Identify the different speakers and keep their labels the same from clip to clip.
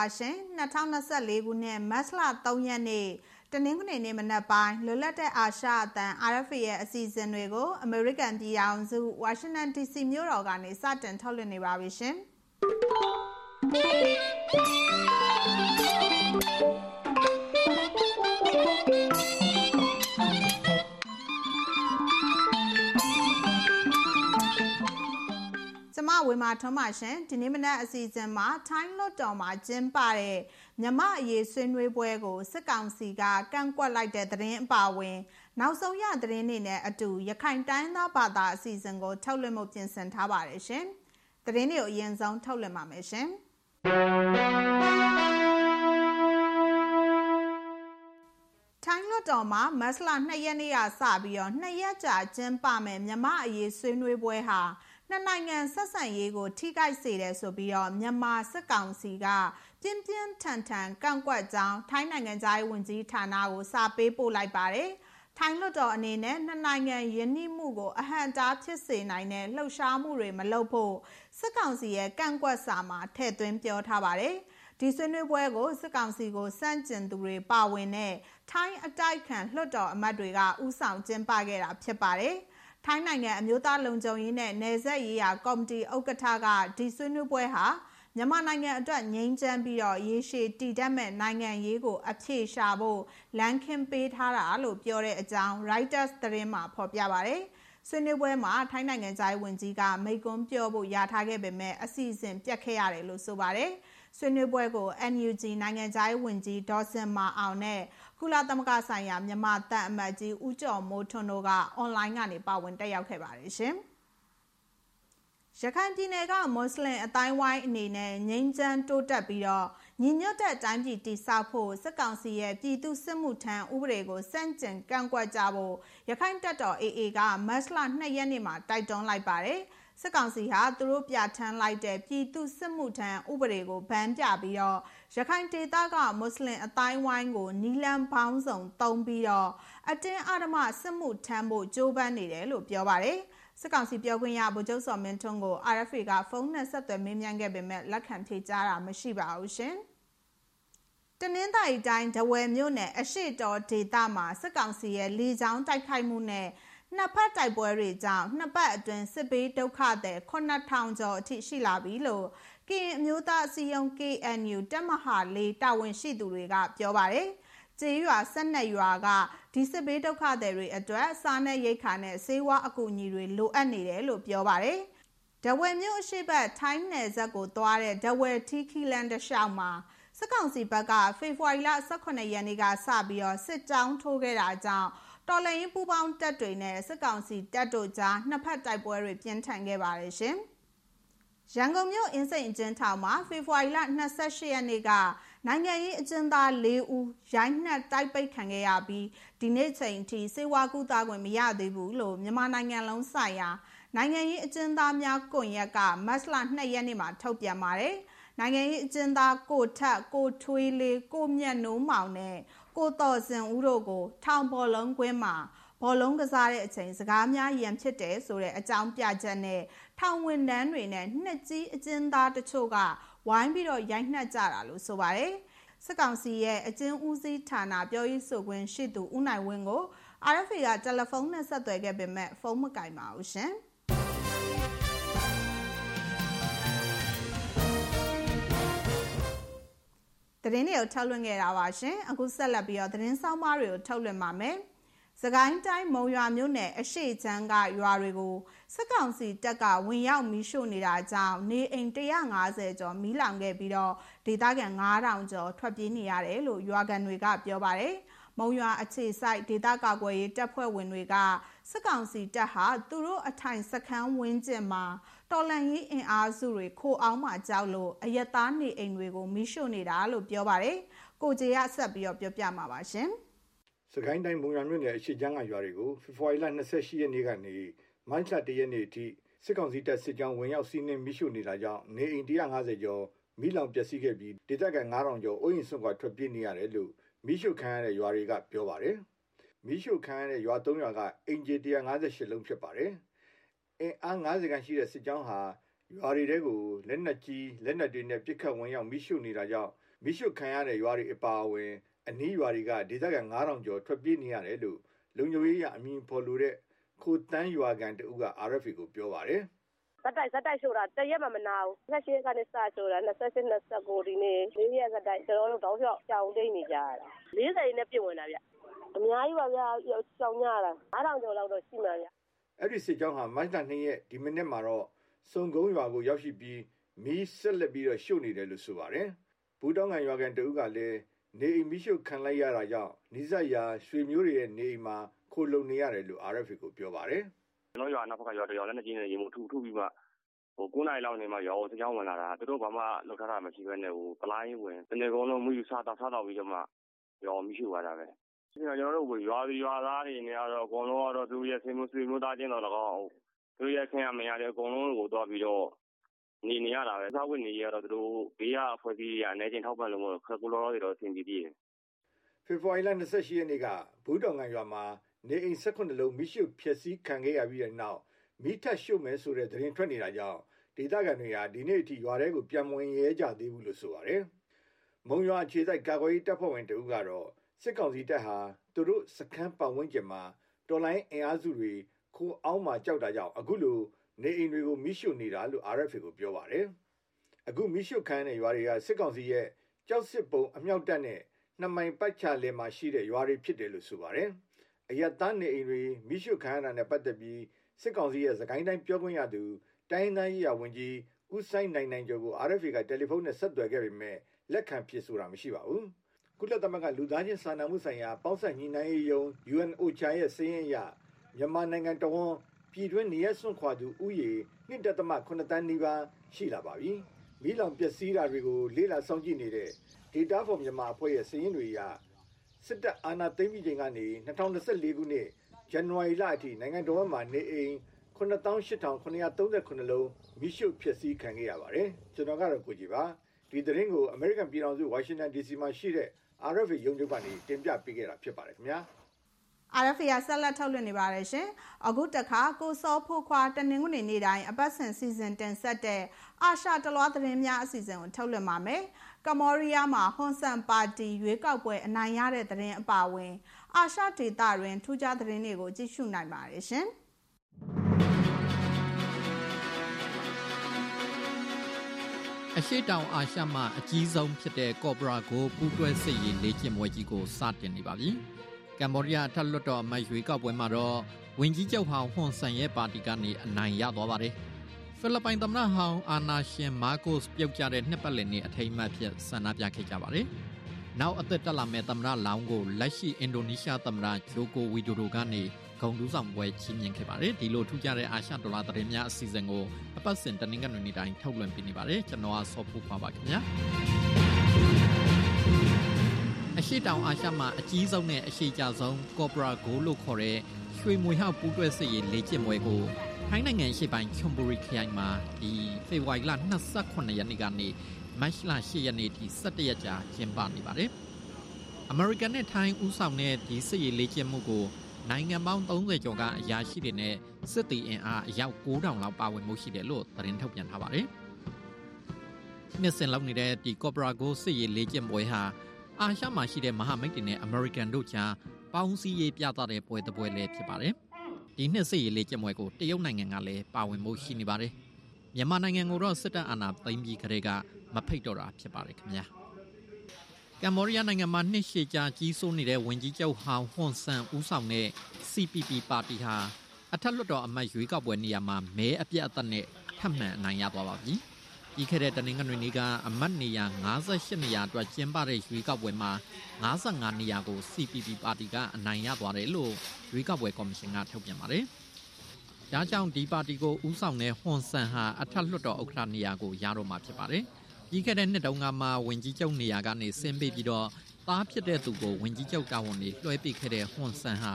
Speaker 1: ပါရှင်2024ခုနှစ်မတ်လ3ရက်နေ့တနင်္ဂနွေနေ့မနက်ပိုင်းလွတ်လပ်တဲ့အာရှအသံ RFA ရဲ့အစီအစဉ်တွေကိုအမေရိကန်ပြည်ထောင်စုဝါရှင်တန် DC မြို့တော်ကနေစတင်ထုတ်လွှင့်နေပါပြီရှင် ဝေမာထွန်းပါရှင်ဒီနေ့မနက်အစီအစဉ်မှာထိုင်းလွတ်တော်မှာကျင်းပတဲ့မြမအရေးဆွေးနွေးပွဲကိုစစ်ကောင်စီကကန့်ကွက်လိုက်တဲ့သတင်းအပါအဝင် နောက်ဆုံးရသတင်းတွေနဲ့အတူရခိုင်တိုင်းသားဘာသာအစီအစဉ်ကိုထုတ်လွှင့်မှုပြင်ဆင်ထားပါတယ်ရှင်သတင်းတွေကိုအရင်ဆုံးထုတ်လွှင့်ပါမယ်ရှင်ထိုင်းလွတ်တော်မှာမတ်လ2ရက်နေ့ကစပြီးတော့2ရက်ကြာကျင်းပမယ်မြမအရေးဆွေးနွေးပွဲဟာ နှစ်နိုင်ငံဆက်ဆံရေးကို ထိခိုက်စေတယ်ဆိုပြီးတော့မြန်မာစစ်ကောင်စီကပြင်းပြင်းထန်ထန်ကန့်ကွက်ကြောင်းထိုင်းနိုင်ငံသားရေးဝန်ကြီးဌာနကိုစာပေးပို့လိုက်ပါတယ်။ထိုင်းလွှတ်တော်အနေနဲ့နှစ်နိုင်ငံယင်းနှိမှုကိုအဟန့်တားဖြစ်စေနိုင်တဲ့လှုပ်ရှားမှုတွေမလုပ်ဖို့စစ်ကောင်စီရဲ့ကန့်ကွက်စာမှာထည့်သွင်းပြောထားပါတယ်။ဒီဆွေးနွေးပွဲကိုစစ်ကောင်စီကိုစန့်ကျင်သူတွေပါဝင်တဲ့ထိုင်းအတိုက်ခံလွှတ်တော်အမတ်တွေကဥဆောင်ကျင်းပခဲ့တာဖြစ်ပါတယ်။ ထိုင်းနိုင်ငံအမျိုးသားလုံခြုံရေးနဲ့နယ်စပ်ရေးရာကော်မတီဥက္ကဋ္ဌကဒီဆွေးနွေးပွဲဟာမြန်မာနိုင်ငံအတွက်ငြိမ်းချမ်းပြီးတော့ရေရှည်တည်တတ်မဲ့နိုင်ငံရေးကို အဖြေရှာဖို့လမ်းခင်းပေးထားတာလို့ပြောတဲ့အကြောင်း Reuters သတင်းမှာဖော်ပြပါတယ်။ ဆွေးနွေးပွဲမှာထိုင်းနိုင်ငံသားဝန်ကြီးကမိကွန်းပြောဖို့ယာထားခဲ့ပေမဲ့အစီအစဉ်ပြတ်ခဲ့ရတယ်လို့ဆိုပါတယ်။ဆွေးနွေးပွဲကို NUG နိုင်ငံသားရေးဝန်ကြီးဒေါ်စင်မာအောင်နဲ့ကုလသမဂ္ဂဆိုင်ရာမြန်မာတပ်အမတ်ကြီးဦးကျော်မိုးထွန်းတို့ကအွန်လိုင်းကနေပါဝင်တက်ရောက်ခဲ့ပါတယ်ရှင်။ရခိုင်ပြည်နယ်ကမွတ်စလင်အတိုင်းဝိုင်းအနေနဲ့ငြိမ်းချမ်းတိုးတက်ပြီးတော့ ညီညွတ်တဲ့တိုင်းပြည်တည်ဆောက်ဖို့စစ်ကောင်စီရဲ့ပြည်သူစစ်မှုထမ်းဥပဒေကိုစန့်ကျင်ကန့်ကွက်ကြဖို့ရခိုင်တပ်တော် AA ကမတ်လ2ရက်နေ့မှာတိုက်တွန်းလိုက်ပါတယ်။စစ်ကောင်စီဟာသူတို့ပြဋ္ဌာန်းလိုက်တဲ့ပြည်သူစစ်မှုထမ်းဥပဒေကိုဗန်းပြပြီးတော့ရခိုင်ဒေသကမွတ်စလင်အတိုင်းဝိုင်းကိုနီလန်ပေါင်းစုံတုံးပြီးတော့အတင်းအဓမ္မစစ်မှုထမ်းဖို့ကြိုးပမ်းနေတယ်လို့ပြောပါတယ်စစ်ကောင်စီပြောခွင့်ရဗိုလ်ချုပ်စော်မင်းထွန်းကို RFA ကဖုန်းနဲ့ဆက်သွယ်မေးမြန်းခဲ့ပေမဲ့လက်ခံဖြေကြားတာမရှိပါဘူးရှင် တနင်္သာရီတိုင်းဒဝယ်မြို့နယ်အရှိတော်ဒေသမှာစစ်ကောင်စီရဲ့လေကြောင်းတိုက်ခိုက်မှုနဲ့နှစ်ဖက်တိုက်ပွဲတွေကြောင့်နှစ်ပတ်အတွင်းစစ်ပေးဒုက္ခသည်9000ကျော်အထိရှိလာပြီလို့ကရင်အမျိုးသားအစည်းအရုံး KNU တက်မဟာလေးတာဝန်ရှိသူတွေကပြောပါတယ်။ကျေးရွာ၁၂ရွာကဒီစစ်ပေးဒုက္ခသည်တွေအတွက်စားနပ်ရိက္ခာနဲ့ဆေးဝါးအကူအညီတွေလိုအပ်နေတယ်လို့ပြောပါတယ်။ဒဝယ်မြို့အရှိတ်ထိုင်းနယ်ဇက်ကိုသွားတဲ့ဒဝယ်ထီခီလန်တလျှောက်မှာ စစ်ကောင်စီဘက်ကဖေဖော်ဝါရီလ18ရက်နေ့ကစပြီးတော့စစ်ကြောင်းထိုးခဲ့တာကြောင့်တော်လှန်ရေးပူးပေါင်းတပ်တွေနဲ့စစ်ကောင်စီတပ်တို့ကြားနှစ်ဖက်တိုက်ပွဲတွေပြင်းထန်ခဲ့ပါတယ်ရှင်။ရန်ကုန်မြို့အင်းစိန်အကျဉ်းထောင်မှာဖေဖော်ဝါရီလ28ရက်နေ့ကနိုင်ငံရေးအကျဉ်းသား၄ဦးရိုင်းနှက်တိုက်ပိတ်ခံခဲ့ရပြီးဒီနေ့ချိန်ထိစေဝါကူတာခွင့်မရသေးဘူးလို့မြန်မာနိုင်ငံလုံးဆိုင်ရာနိုင်ငံရေးအကျဉ်းသားများကွန်ရက်ကမတ်လ2ရက်နေ့မှာထုတ်ပြန်ပါတယ်။ နိုင်ငံရေးအကျဉ်းသားကိုထက်ကိုထွေးလေးကိုမြတ်နိုးမောင်နဲ့ကိုတော်စင်ဦးတို့ကိုထောင်ဘော်လုံးကွင်းမှာဘောလုံးကစားတဲ့အချိန်စကားများရန်ဖြစ်တယ်ဆိုတဲ့အကြောင်းပြချက်နဲ့ထောင်ဝင်တန်းတွေနဲ့နှစ်ကြီးအကျဉ်းသားတချို့ကဝိုင်းပြီးတော့ရိုက်နှက်ကြတာလို့ဆိုပါတယ်စစ်ကောင်စီရဲ့အကျဉ်းဦးစီးဌာနပြောရေးဆိုခွင့်ရှိသူဦးနိုင်ဝင်းကို RFA ကတယ်လီဖုန်းနဲ့ဆက်သွယ်ခဲ့ပေမဲ့ဖုန်းမကင်ပါဘူးရှင်။ သတင်းတွေကိုထုတ်လွှင့်ခဲ့တာပါရှင်အခုဆက်လက်ပြီးတော့သတင်းဆောင်မတွေကိုထုတ်လွှင့်ပါမယ်စကိုင်းတိုင်းမုံရွာမြို့နယ်အရှိချမ်းကရွာတွေကိုစစ်ကောင်စီတပ်ကဝင်ရောက်မီးရှို့နေတာကြောင့်နေအိမ်150ကျော်မီးလောင်ခဲ့ပြီးတော့ဒေသခံ9000ကျော်ထွက်ပြေးနေရတယ်လို့ရွာကန်တွေကပြောပါတယ်မုံရွာအခြေစိုက်ဒေသကာကွယ်ရေးတပ်ဖွဲ့ဝင်တွေကစစ်ကောင်စီတပ်ဟာသူတို့အထိုင်စခန်းဝင်းကျင်မှာ တော်လန်ရေးအင်အားစုတွေခိုအောင်မှကြောက်လို့အယက်သားနေအိမ်တွေကိုမိရှို့နေတာလို့ပြောပါတယ်။ကိုကြေရဆက်ပြီးတော့ပြောပြမှာပါရှင်။
Speaker 2: စကိုင်းတိုင်းမုံရွာမြို့နယ်အရှိချမ်းကရွာတွေကိုဖေဖော်ဝါရီလ28ရက်နေ့ကနေမတ်လ1ရက်နေ့အထိစစ်ကောင်စီတပ်စစ်ကြောင်းဝင်ရောက်စီးနင်းမိရှို့နေတာကြောင့်နေအိမ်150ကျော်မိလောင်ပျက်စီးခဲ့ပြီးဒေသခံ9000ကျော်အိုးအိမ်ဆွန့်ခွာထွက်ပြေးနေရတယ်လို့မိရှုခံရတဲ့ရွာတွေကပြောပါတယ်။မိရှုခံရတဲ့ရွာ၃ရွာကအင်ဂျီ158လုံးဖြစ်ပါတယ်။ အင်အား90ခန်းရှိတဲ့စစ်ကြောင်းဟာရွာတွေတဲကိုလက်နက်ကြီးလက်နက်တွေနဲ့ပစ်ခတ်ဝင်ရောက်မိရှုနေတာကြောင့်မိရှုခံရတဲ့ရွာတွေအပါအဝင်အနီးရွာတွေကဒေသခံ9000ကျော်ထွက်ပြေးနေရတယ်လို့လုံခြုံရေးရအမည်ဖော်လို့တဲ့ခိုတန်းရွာကန်တူက RFA ကိုပြောပါတယ်
Speaker 3: ဇက်တိုက်ဇက်တိုက်ရှို့တာတရက်မှမနာဘူး။28ကနေစရှို့တာ28 29ဒီနေ့၄ရက်ဇက်တိုက်ကျွန်တော်တို့တောင်းလျှောက်ကြောင်တိတ်နေကြရတာ40နဲ့ပြည့်ဝင်တာဗျ။အများကြီးပါဗျာကြောင်ညတာ9000ကျော်လောက်တော့ရှိမှာဗျ။
Speaker 2: အဲ့ဒီစစ်ကြောင်းဟာမတ်လ2ရက်ဒီမိနစ်မှာတော့စုံကုန်းရွာကိုရောက်ရှိပြီးမီးဆက်လက်ပြီးတော့ရှို့နေတယ်လို့ဆိုပါတယ်။ဘူးတောင်းကန်ရွာကန်တူကလည်းနေအိမ်မိရှုခံလိုက်ရတာကြောင့်နိဇရာရွှေမျိုးတွေရဲ့နေအိမ်မှာခိုလုံနေရတယ်လို့ RFA ကိုပြောပါတယ်။
Speaker 4: ကျွန်တော်ရွာနောက်ဘက်ကရွာတရွာလည်းနဲ့ကျင်းနေရေမှုထူထူပြီးမှဟို9နိုင်လောက်နေမှရွာကိုစကြောင်းဝင်လာတာသူတို့ဘာမှလောက်ထားတာမရှိဘဲနဲ့ဟိုပလိုင်းဝင်တနေ့ကုန်လုံးမှုယူစားတော့စားတော့ပြီးတော့မှရွာမရှိသွားတာပဲ။ ကျွန်တော်တို့ရွာရွာသားတွေနေရတော့အကုန်လုံးကတော့သူရဲ့ဆေးမှုဆွေမျိုးသားချင်းတော့၎င်းသူရဲ့ခင်ရမရတဲ့အကုန်လုံးကိုတော့ပြီးတော့နေနေရတာပဲစားဝတ်နေရတော့သူတို့ဘေးကအဖွဲ့အစည်းတွေအနေချင်းထောက်ပံ့လို့ခက်ကူလောတွေတော့အဆင်ပြေသေးတယ်
Speaker 2: ဖေဖော်ဝါရီလ28ရက်နေ့ကဘူးတောင်ကန်ရွာမှာနေအိမ်18လုံးမိရှုဖျက်ဆီးခံခဲ့ရပြီးတဲ့နောက်မိထက်ရှုပ်မယ်ဆိုတဲ့သတင်းထွက်နေတာကြောင့်ဒေသခံတွေဟာဒီနေ့အထိရွာထဲကိုပြန်ဝင်ရဲကြသေးဘူးလို့ဆိုပါတယ်။မုံရွာအခြေစိုက်ကာကွယ်ရေးတပ်ဖွဲ့ဝင်တဦးကတော့ စစ်ကောင်စီတပ်ဟာသူတို့စခန်းပတ်ဝန်းကျင်မှာတော်လိုင်းအင်အားစုတွေခိုးအောင်မှကြောက်တာကြောင့်အခုလိုနေအိမ်တွေကိုမိရှုနေတာလို့ RFA ကိုပြောပါတယ်။အခုမိရှုခန်းတဲ့ရွာတွေကစစ်ကောင်စီရဲ့ကြောက်စစ်ပုံအမြောက်တပ်နဲ့နှစ်မိုင်ပတ်ချလယ်မှာရှိတဲ့ရွာတွေဖြစ်တယ်လို့ဆိုပါတယ်။အယက်သားနေအိမ်တွေမိရှုခန်းရတာနဲ့ပတ်သက်ပြီးစစ်ကောင်စီရဲ့သခိုင်းတိုင်းပြောခွင့်ရသူတိုင်းတိုင်းရဝန်ကြီးဦးဆိုင်နိုင်နိုင်ကျော်ကို RFA ကတယ်လီဖုန်းနဲ့ဆက်သွယ်ခဲ့ပေမဲ့လက်ခံဖြစ်ဆိုတာမရှိပါဘူး။ ကုလသမဂ္ဂလူသားချင်းစာနာမှုဆိုင်ရာပေါင်းစပ်ညီနိုင်ရေးယုံ UNOCHA ရဲ့စည်းရင်းအရမြန်မာနိုင်ငံတော်ဝန်ပြည်တွင်းနေရစွန့်ခွာသူဥယေ1.8တန်းနီးပါးရှိလာပါပြီ။မိလောင်ပျက်စီးတာတွေကိုလေးလာစောင့်ကြည့်နေတဲ့ Data for Myanmar အဖွဲ့ရဲ့စည်းရင်းတွေအရစစ်တပ်အာဏာသိမ်းပြီးချိန်ကနေ2024ခုနှစ်ဇန်နဝါရီလအထိနိုင်ငံတော်မှာနေအိမ်98,939လုံးမိရှုဖြစ်စည်းခံခဲ့ရပါတယ်ကျွန်တော်ကတော့ကိုကြီးပါဒီသတင်းကို American ပြည်ထောင်စု Washington DC မှာရှိတဲ့ RFA ရုံးချုပ်ကနေတင်ပြပေးခဲ့တာဖြစ်ပါတယ်ခင်ဗျာ
Speaker 1: RFA ဆက်လက်ထုတ်လွှင့်နေပါတယ်ရှင်။အခုတခါကိုစောဖို့ခွာတနင်္ဂနွေနေ့တိုင်းအပတ်စဉ်စီစဉ်တင်ဆက်တဲ့အာရှတလွားသတင်းများအစီအစဉ်ကိုထုတ်လွှင့်ပါမယ်။ကမော်ရီးယားမှာဟွန်ဆန်ပါတီရွေးကောက်ပွဲအနိုင်ရတဲ့သတင်းအပါအဝင် အာရှဒေသတွင်ထူးခြားသတင်းတွေကိုကြည့်ရှုနိုင်ပါတယ်ရှင်။
Speaker 5: အရှိတောင်အာရှမှအကြီးဆုံးဖြစ်တဲ့ကော့ဘရာကိုပူးတွဲစစ်ရေးလေ့ကျင့်ပွဲကြီးကိုစတင်နေပါပြီ။ကမ္ဘောဒီးယားထက်လွတ်တော်အမတ်ရွေးကောက်ပွဲမှာတော့ဝင်ကြီးချုပ်ဟောင်းဟွန်ဆန်ရဲ့ပါတီကနေအနိုင်ရသွားပါတယ်။ဖိလစ်ပိုင်သမ္မတဟောင်းအာနာရှင်မာကိုစ်ပြုတ်ကျတဲ့နှစ်ပတ်လည်နေ့အထိမ်းအမှတ်ဖြစ်ဆန္ဒပြခဲ့ကြပါတယ်။နောက်အသက်တက်လာမဲ့သမ္မတလောင်းကိုလက်ရှိအင်ဒိုနီးရှားသမ္မတဂျိုကိုဝီဒိုဒိုကနေ ဂုံတူးဆောင်ပွဲချီးမြှင့်ခဲ့ပါတယ်ဒီလိုထူးခြားတဲ့အာရှဒေါ်လာသတင်းများအစီအစဉ်ကိုအပတ်စဉ်တနင်္ဂနွေနေ့တိုင်းထုတ်လွှင့်ပေးနေပါတယ်ကျွန်တော်ဆော့ဖူခွာပါခင်ဗျာအရှိတောင်အာရှမှာအကြီးဆုံးနဲ့အရှိကြဆုံးကော့ပရာဂိုလို့ခေါ်တဲ့ရွှေမွေဟောက်ပူးတွဲစစ်ရေးလေ့ကျင့်ပွဲကိုထိုင်းနိုင်ငံရှေ့ပိုင်းချွန်ဘူရီခရိုင်မှာဒီဖေဖော်ဝါရီလ28ရက်နေ့ကနေမတ်လ10ရက်နေ့ထိ17ရက်ကြာကျင်းပနေပါတယ်။ American နဲ့ Thai ဥဆောင်တဲ့ဒီစစ်ရေးလေ့ကျင့်မှုကို နိုင်ငံပေါင်း30ကျော်ကအရာရှိတွေနဲ့စစ်တီအင်အားအယောက်9000လောက်ပါဝင်မှုရှိတယ်လို့သတင်းထုတ်ပြန်ထားပါတယ်။နှစ်စဉ်လောက်နေတဲ့ဒီ Cobra Go စစ်ရေးလေ့ကျင့်ပွဲဟာအာရှမှာရှိတဲ့မဟာမိတ်တွေနဲ့ American တို့ကြားပေါင်းစည်းရေးပြသတဲ့ပွဲတစ်ပွဲလည်းဖြစ်ပါတယ်။ဒီနှစ်စစ်ရေးလေ့ကျင့်ပွဲကိုတရုတ်နိုင်ငံကလည်းပါဝင်မှုရှိနေပါတယ်။မြန်မာနိုင်ငံကိုတော့စစ်တပ်အာဏာသိမ်းပြီးခရဲကမဖိတ်တော့တာဖြစ်ပါတယ်ခင်ဗျာ။ ကမ္ဘောဒီးယားနိုင်ငံမှာနှစ်ရှည်ကြာကြီးစိုးနေတဲ့ဝင်ကြီးချုပ်ဟောင်းဟွန်ဆန်ဦးဆောင်တဲ့ CPP ပါတီဟာအထက်လွှတ်တော်အမတ်ရွေးကောက်ပွဲနေရာမှာမဲအပြတ်အသတ်နဲ့ထပ်မံအနိုင်ရသွားပါပြီ။ဒီခဲ့တဲ့တနင်္ဂနွေနေ့ကအမတ်နေရာ58နေရာအတွက်ကျင်းပတဲ့ရွေးကောက်ပွဲမှာ55နေရာကို CPP ပါတီကအနိုင်ရသွားတယ်လို့ရွေးကောက်ပွဲကော်မရှင်ကထုတ်ပြန်ပါတယ်။ဒါကြောင့်ဒီပါတီကိုဦးဆောင်တဲ့ဟွန်ဆန်ဟာအထက်လွှတ်တော်ဥက္ကဋ္ဌနေရာကိုရတော့မှာဖြစ်ပါတယ်။ ပြီးခဲ့တဲ့နှစ်တုန်းကမှဝင်ကြီးချုပ်နေရာကနေဆင်းပေးပြီးတော့သားဖြစ်တဲ့သူကိုဝင်ကြီးချုပ်တာဝန်တွေလွှဲပေးခဲ့တဲ့ဟွန်ဆန်ဟာ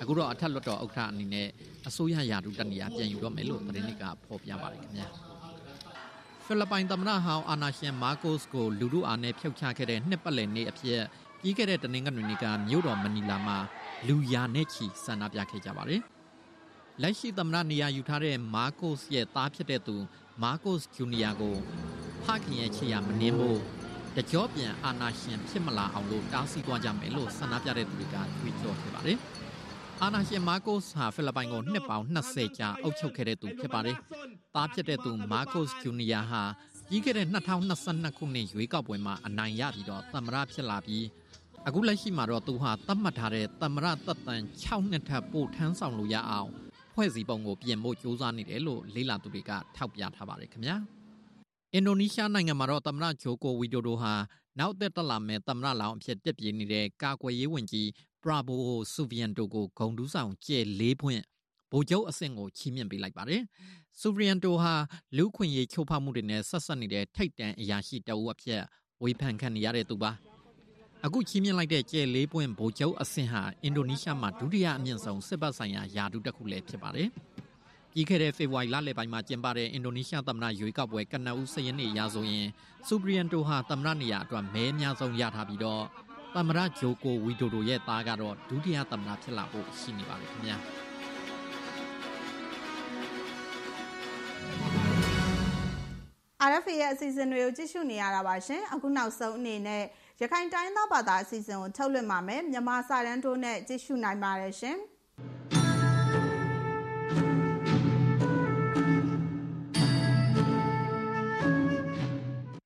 Speaker 5: အခုတော့အထက်လွှတ်တော်ဥက္ကဋ္ဌအနေနဲ့အစိုးရယာတုတနေရာပြန်ယူတော့မယ်လို့သတင်းတွေကဖော်ပြပါတယ်ခင်ဗျာဖိလစ်ပိုင်သမ္မတဟောင်းအာနာရှင်မာကိုစ်ကိုလူလူအားနဲ့ဖျောက်ချခဲ့တဲ့နှစ်ပတ်လည်နေ့အဖြစ်ပြီးခဲ့တဲ့တနင်္ဂနွေနေ့ကမြို့တော်မနီလာမှာလူရာနဲ့ချီဆန္ဒပြခဲ့ကြပါတယ်လက်ရှိသမ္မတနေရာယူထားတဲ့မာကိုစ်ရဲ့သားဖြစ်တဲ့သူမာကိုစ်ဂျူနီယာကို ဖခင်ရဲ့ချစ်ရမနှင်းဖို့တကြောပြန်အာနာရှင်ဖြစ်မလာအောင်လို့တားဆီးသွားကြမယ်လို့ဆန္ဒပြတဲ့သူတွေကကြွေးကြော်ခဲ့ပါတယ်အာနာရှင်မာကိုစ်ဟာဖိလစ်ပိုင်ကိုနှစ်ပေါင်း20ကြာအုပ်ချုပ်ခဲ့တဲ့သူဖြစ်ပါတယ်။သားဖြစ်တဲ့သူမာကိုစ်ဂျူနီယာဟာပြီးခဲ့တဲ့2022ခုနှစ်ရွေးကောက်ပွဲမှာအနိုင်ရပြီးတော့သမ္မတဖြစ်လာပြီးအခုလက်ရှိမှာတော့သူဟာသတ်မှတ်ထားတဲ့သမ္မတသက်တမ်း6နှစ်ထပ်ပို့ထမ်းဆောင်လို့ရအောင်ဖွဲ့စည်းပုံကိုပြင်ဖို့ကြိုးစားနေတယ်လို့လေးလာသူတွေကထောက်ပြထားပါတယ်ခင်ဗျာ အင်ဒိုနီးရှားနိုင်ငံမှာတော့သမ္မတဂျိုကိုဝီဒိုဒိုဟာနောက်သက်တက်လာမဲ့သမ္မတလောင်အဖြစ်တက်ပြေးနေတဲ့ကာကွယ်ရေးဝန်ကြီးပရာဘိုဆူဗီယန်တိုကိုဂုံတူးဆောင်ကျဲလေးဖွင့်ဗိုလ်ချုပ်အဆင့်ကိုချီးမြှင့်ပေးလိုက်ပါတယ်။ဆူဗီယန်တိုဟာလူခွင့်ရေးချိုးဖောက်မှုတွေနဲ့ဆက်ဆက်နေတဲ့ထိတ်တန့်အရာရှိတအုပ်အဖြစ်ဝေဖန်ခံနေရတဲ့သူပါ။အခုချီးမြှင့်လိုက်တဲ့ကျဲလေးပွင့်ဗိုလ်ချုပ်အဆင့်ဟာအင်ဒိုနီးရှားမှာဒုတိယအမြင့်ဆုံးစစ်ဘက်ဆိုင်ရာယာတုတစ်ခုလည်းဖြစ်ပါတယ်။ ပြီးခဲ့တဲ့ဖေဖော်ဝါရီလလယ်ပိုင်းမှာကျင်းပတဲ့အင်ဒိုနီးရှားသမ္မတရွေးကောက်ပွဲကနအူးစရင်နေရာဆိုရင်ဆူဘရီယန်တိုဟာသမ္မတနေရာအတွက်မဲအများဆုံးရထားပြီးတော့သမ္မတဂျိုကိုဝီဒိုဒိုရဲ့သားကတော့ဒုတိယသမ္မတဖြစ်လာဖို့ရှိနေပါတယ်ခင်ဗျာ။
Speaker 1: RFA ရဲ့အစီအစဉ်တွေကိုကြည့်ရှုနေရတာပါရှင်အခုနောက်ဆုံးအနေနဲ့ရခိုင်တိုင်းသားဘာသာအစီအစဉ်ကိုထုတ်လွှင့်ပါမယ်မြန်မာစာတန်းတိုးနဲ့ကြည့်ရှုနိုင်ပါတယ်ရှင်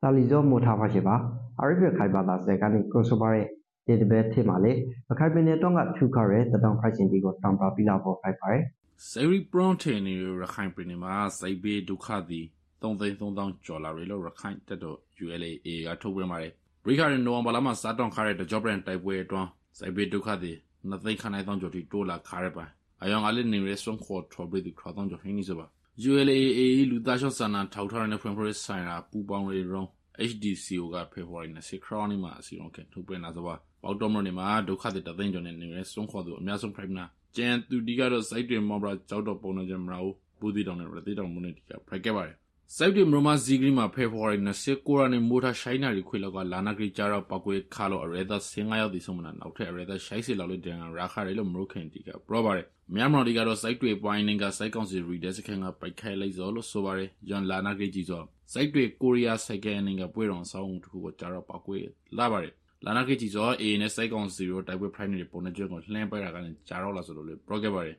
Speaker 6: တာလီဇောမိုထားပါရှိပါအရိဖခိုင်ဘာသာစကနေကိုဆိုပါရဲ့ဒီတပဲထေမာလေမခိုင်ပင်နဲ့တော့ကထူခရဲတတောင်ဖိုက်ရှင်ဒီကိုတောင်ပါပြလာဖို့ဖိုက်ပါတယ်
Speaker 7: စေရီပရွန်တေနီရခိုင်ပင်မှာစိုက်ဘေးဒုက္ခသည်3သိန်း3000ကျော်လာရလို့ရခိုင်တက်တော့ ULA ကထုတ်ပြန်ပါတယ်ရိခါရင်နိုဝမ်ဘာလမှာစားတောင်းခါတဲ့ job brand တိုက်ပွဲအတွန်းစိုက်ဘေးဒုက္ခသည်နှစ်သိန်းခန့်နိုင်သောကျော်တီတိုးလာခါရပါအယောင်အလေးနေရဆုံးခေါ်ထော်ပြီးဒီခါတော့ကျော်ဟင်းနေစပါ ULAA လူသားရှော့ဆန္ဒထောက်ထားတဲ့ဖွင့်ဖွင့်ဆိုင်ရာပူပေါင်းရေးရုံး HDCO ကဖေဖော်ဝါရီ20ခရောင်းမှာအစီအရုံးကထုတ်ပြန်လာစပါပေါတော်မနေမှာဒုက္ခတွေတသိန်းကျော်နဲ့နေရဆုံးခေါ်သူအများဆုံး prime နာကျန်သူဒီကတော့ site တွေမော်ဘရာကြောက်တော့ပုံနေကြမလားဘူးဒီတောင်နဲ့ရတိတောင်မနေဒီကဖရိုက်ခဲ့ပါတယ်စိုက်တီမရမဇီဂရီမှာဖေဖော်ဝါရီ29ရက်နေ့မိုတာရှိုင်းနာရီခွေလောက်ကလာနာဂရီကြတော့ပောက်ကွေခါလို့အရဲသားစင်9ရောက်ဒီဆုံးမနာနောက်ထပ်အရဲသားရှိုင်းစီလောက်လို့တန်ရာခါရီလို့မရုခင်တီကပရောပါတယ်မြန်မာဒီကတော့စိုက်တွေပွိုင်းနင်းကစိုက်ကောင်စီရီဒက်စခင်ကပိုက်ခိုင်လိုက်စောလို့ဆိုပါတယ်ယွန်လာနာဂရီကြီးစော စိုက်တွေကိုရီးယားစိုက်ကဲနင်းကပွဲတော်ဆောင်းတစ်ခုကိုကြတော့ပောက်ကွေလာပါတယ်လာနာဂရီကြီးစောအေနဲ့စိုက်ကောင်စီရောတိုက်ပွဲဖိုင်နယ်ပုံနဲ့ကျွန်းကိုလှမ်းပိုက်တာကလည်းကြားတော့လာဆိုလို့လေပရောခဲ့ပါတယ်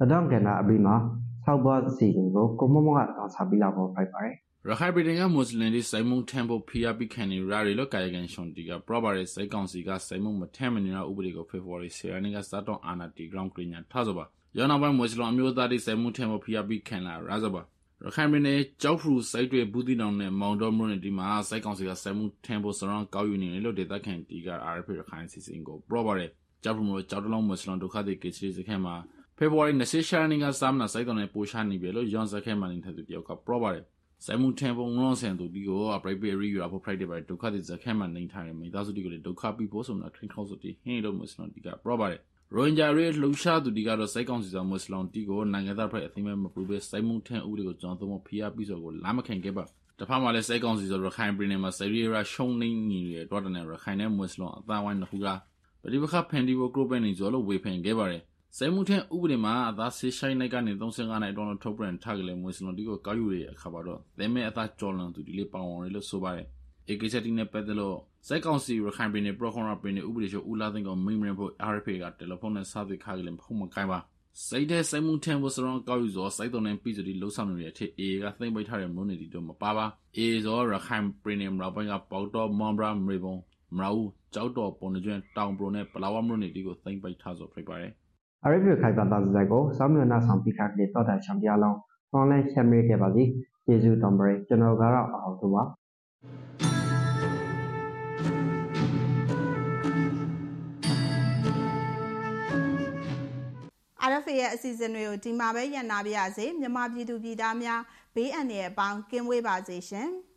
Speaker 6: တဒေါကနာအဘိမှာဆောက်ဘွားစီကိုကိုမမကတောင်းစားပြီးလာဖို့ဖိုက်ပါတယ်
Speaker 7: ရခိုင်ပြည်နယ်ကမွတ်စလင်တွေစိုင်မုံထမ်ဖို့ဖိအားပိခံနေရရီလို့ကာယကန်ရှွန်တီကပရောဘာရဲစိုက်ကောင်စီကစိုင်မုံမထမ်မနေရဥပဒေကိုဖေဖော်ဝါရီ10ရက်နေ့ကစတော့အာနာတီဂရောင်းကရညာထားစပါရောနောက်ပိုင်းမွတ်စလင်အမျိုးသားတွေစိုင်မုံထမ်ဖို့ဖိအားပိခံလာရစပါ ရခိုင်ပြည်နယ်ကြောက်ဖရူစိုက်တွေဘူးတီတောင်နဲ့မောင်တော်မွန်းဒီမှာစိုက်ကောင်စီကစိုင်မုံထမ်ဖို့စရန်ကောက်ယူနေတယ်လို့ဒေသခံတီက RF ရခိုင်စီစဉ်ကိုပရောဘာရဲကြောက်ဖရူမျိုးကြောက်တလုံးမွတ်စလင်ဒုက္ခတွေကိစ္စစခန်းမှာဖေဖော်ဝါရီ20ရက်နေ့ကစမ်းနာစိုက်တော်နဲ့ပိုရှာနေပြီလို့ယွန်စခန်းမှာနေတဲ့သူတယောက်ကပရောဘာရဲစိုင်မုန်ထန်ပုံရောဆန်သူဒီကိုအပရိပေရီယူအဖို့ဖရိုက်တယ်ပဲဒုက္ခတိဇခက်မှနေထိုင်မိသားစုဒီကိုလေဒုက္ခပြီးဖို့ဆိုတာခရင်ခေါဆိုတီဟင်းလို့မွတ်စလန်ဒီကပရောပါတယ် ရိုဟင်ဂျာတွေလှူရှားသူဒီကတော့စိုက်ကောင်စီဆောင်မွတ်စလန်တီကိုနိုင်ငံသားဖွဲ့အသိမဲ့မပူပဲစိုင်မုန်ထန်ဦးတွေကိုကျွန်တော်တို့ဖိအားပြီးဆိုကိုလာမခံခဲ့ပါတဖာမှာလည်းစိုက်ကောင်စီဆိုရခိုင်ပြည်နယ်မှာဆီရီယာရှုံနေနေရတော့တဲ့ရခိုင်နဲ့မွတ်စလန်အသားဝိုင်းနှစ်ခုကပရိပခဖန်ဒီဘိုဂရုပန်နေဆိုလို့ဝေဖန်ခဲ့ပါတယ်စဲမှုထက်ဥပဒေမှာအသားဆေးရှိုင်းနိုင်ကနေ35နိုင်တောင်းထုတ်ပြန်ထားကြလေမွေးစလုံးဒီကိုကောက်ယူရအခါပါတော့သဲမဲအသားကြော်လွန်သူဒီလေးပေါအောင်ရလို့ဆိုပါတယ်ဧကချက်တီနဲ့ပတ်သက်လို့ စက်ကောင်စီရခိုင်ပြည်နယ်ပရိုခွန်ရပြည်နယ်ဥပဒေချုပ်ဦးလာသိန်းကမိမရဖို့ RFA ကတယ်လီဖုန်းနဲ့ဆက်သွယ်ခါကြလေဖုန်းမကိုင်းပါစိတ်တဲ့စိတ်မှုထင်ဖို့စရောကောက်ယူသောစိုက်တော်နဲ့ပြည်သူတွေလှုပ်ဆောင်နေတဲ့အထက် A ကသိမ့်ပိတ်ထားတဲ့မုန်းနေတီတော့မပါပါ A ဇောရခိုင်ပြည်နယ်မှာပိုင်းကပေါတော့မွန်ဘရာမေဘုံမရာဦးကြောက်တော်ပုံနေကျွန်းတောင်ပရိုနဲ့ပလာဝမုန်းနေတီကိုသိမ့်ပိတ်ထားဆိုဖိပါတယ်
Speaker 6: အရိပ်ခိုင်ပါတာဇိုက်ကိုစောင်းမြနာဆောင်ပိခတ်လေတော့တဲ့ချံပြလောင်း online ရှမေခဲ့ပါစီကျေးဇူးတော်ပရိကျွန်တော်ကတော့အောင်သူပါ
Speaker 1: RFA ရဲ့အစီအစဉ်တွေကိုဒီမှာပဲရန်နာပြရစေမြန်မာပြည်သူပြည်သားများဘေးအန္တရာယ်အပေါင်းကင်းဝေးပါစေရှင်။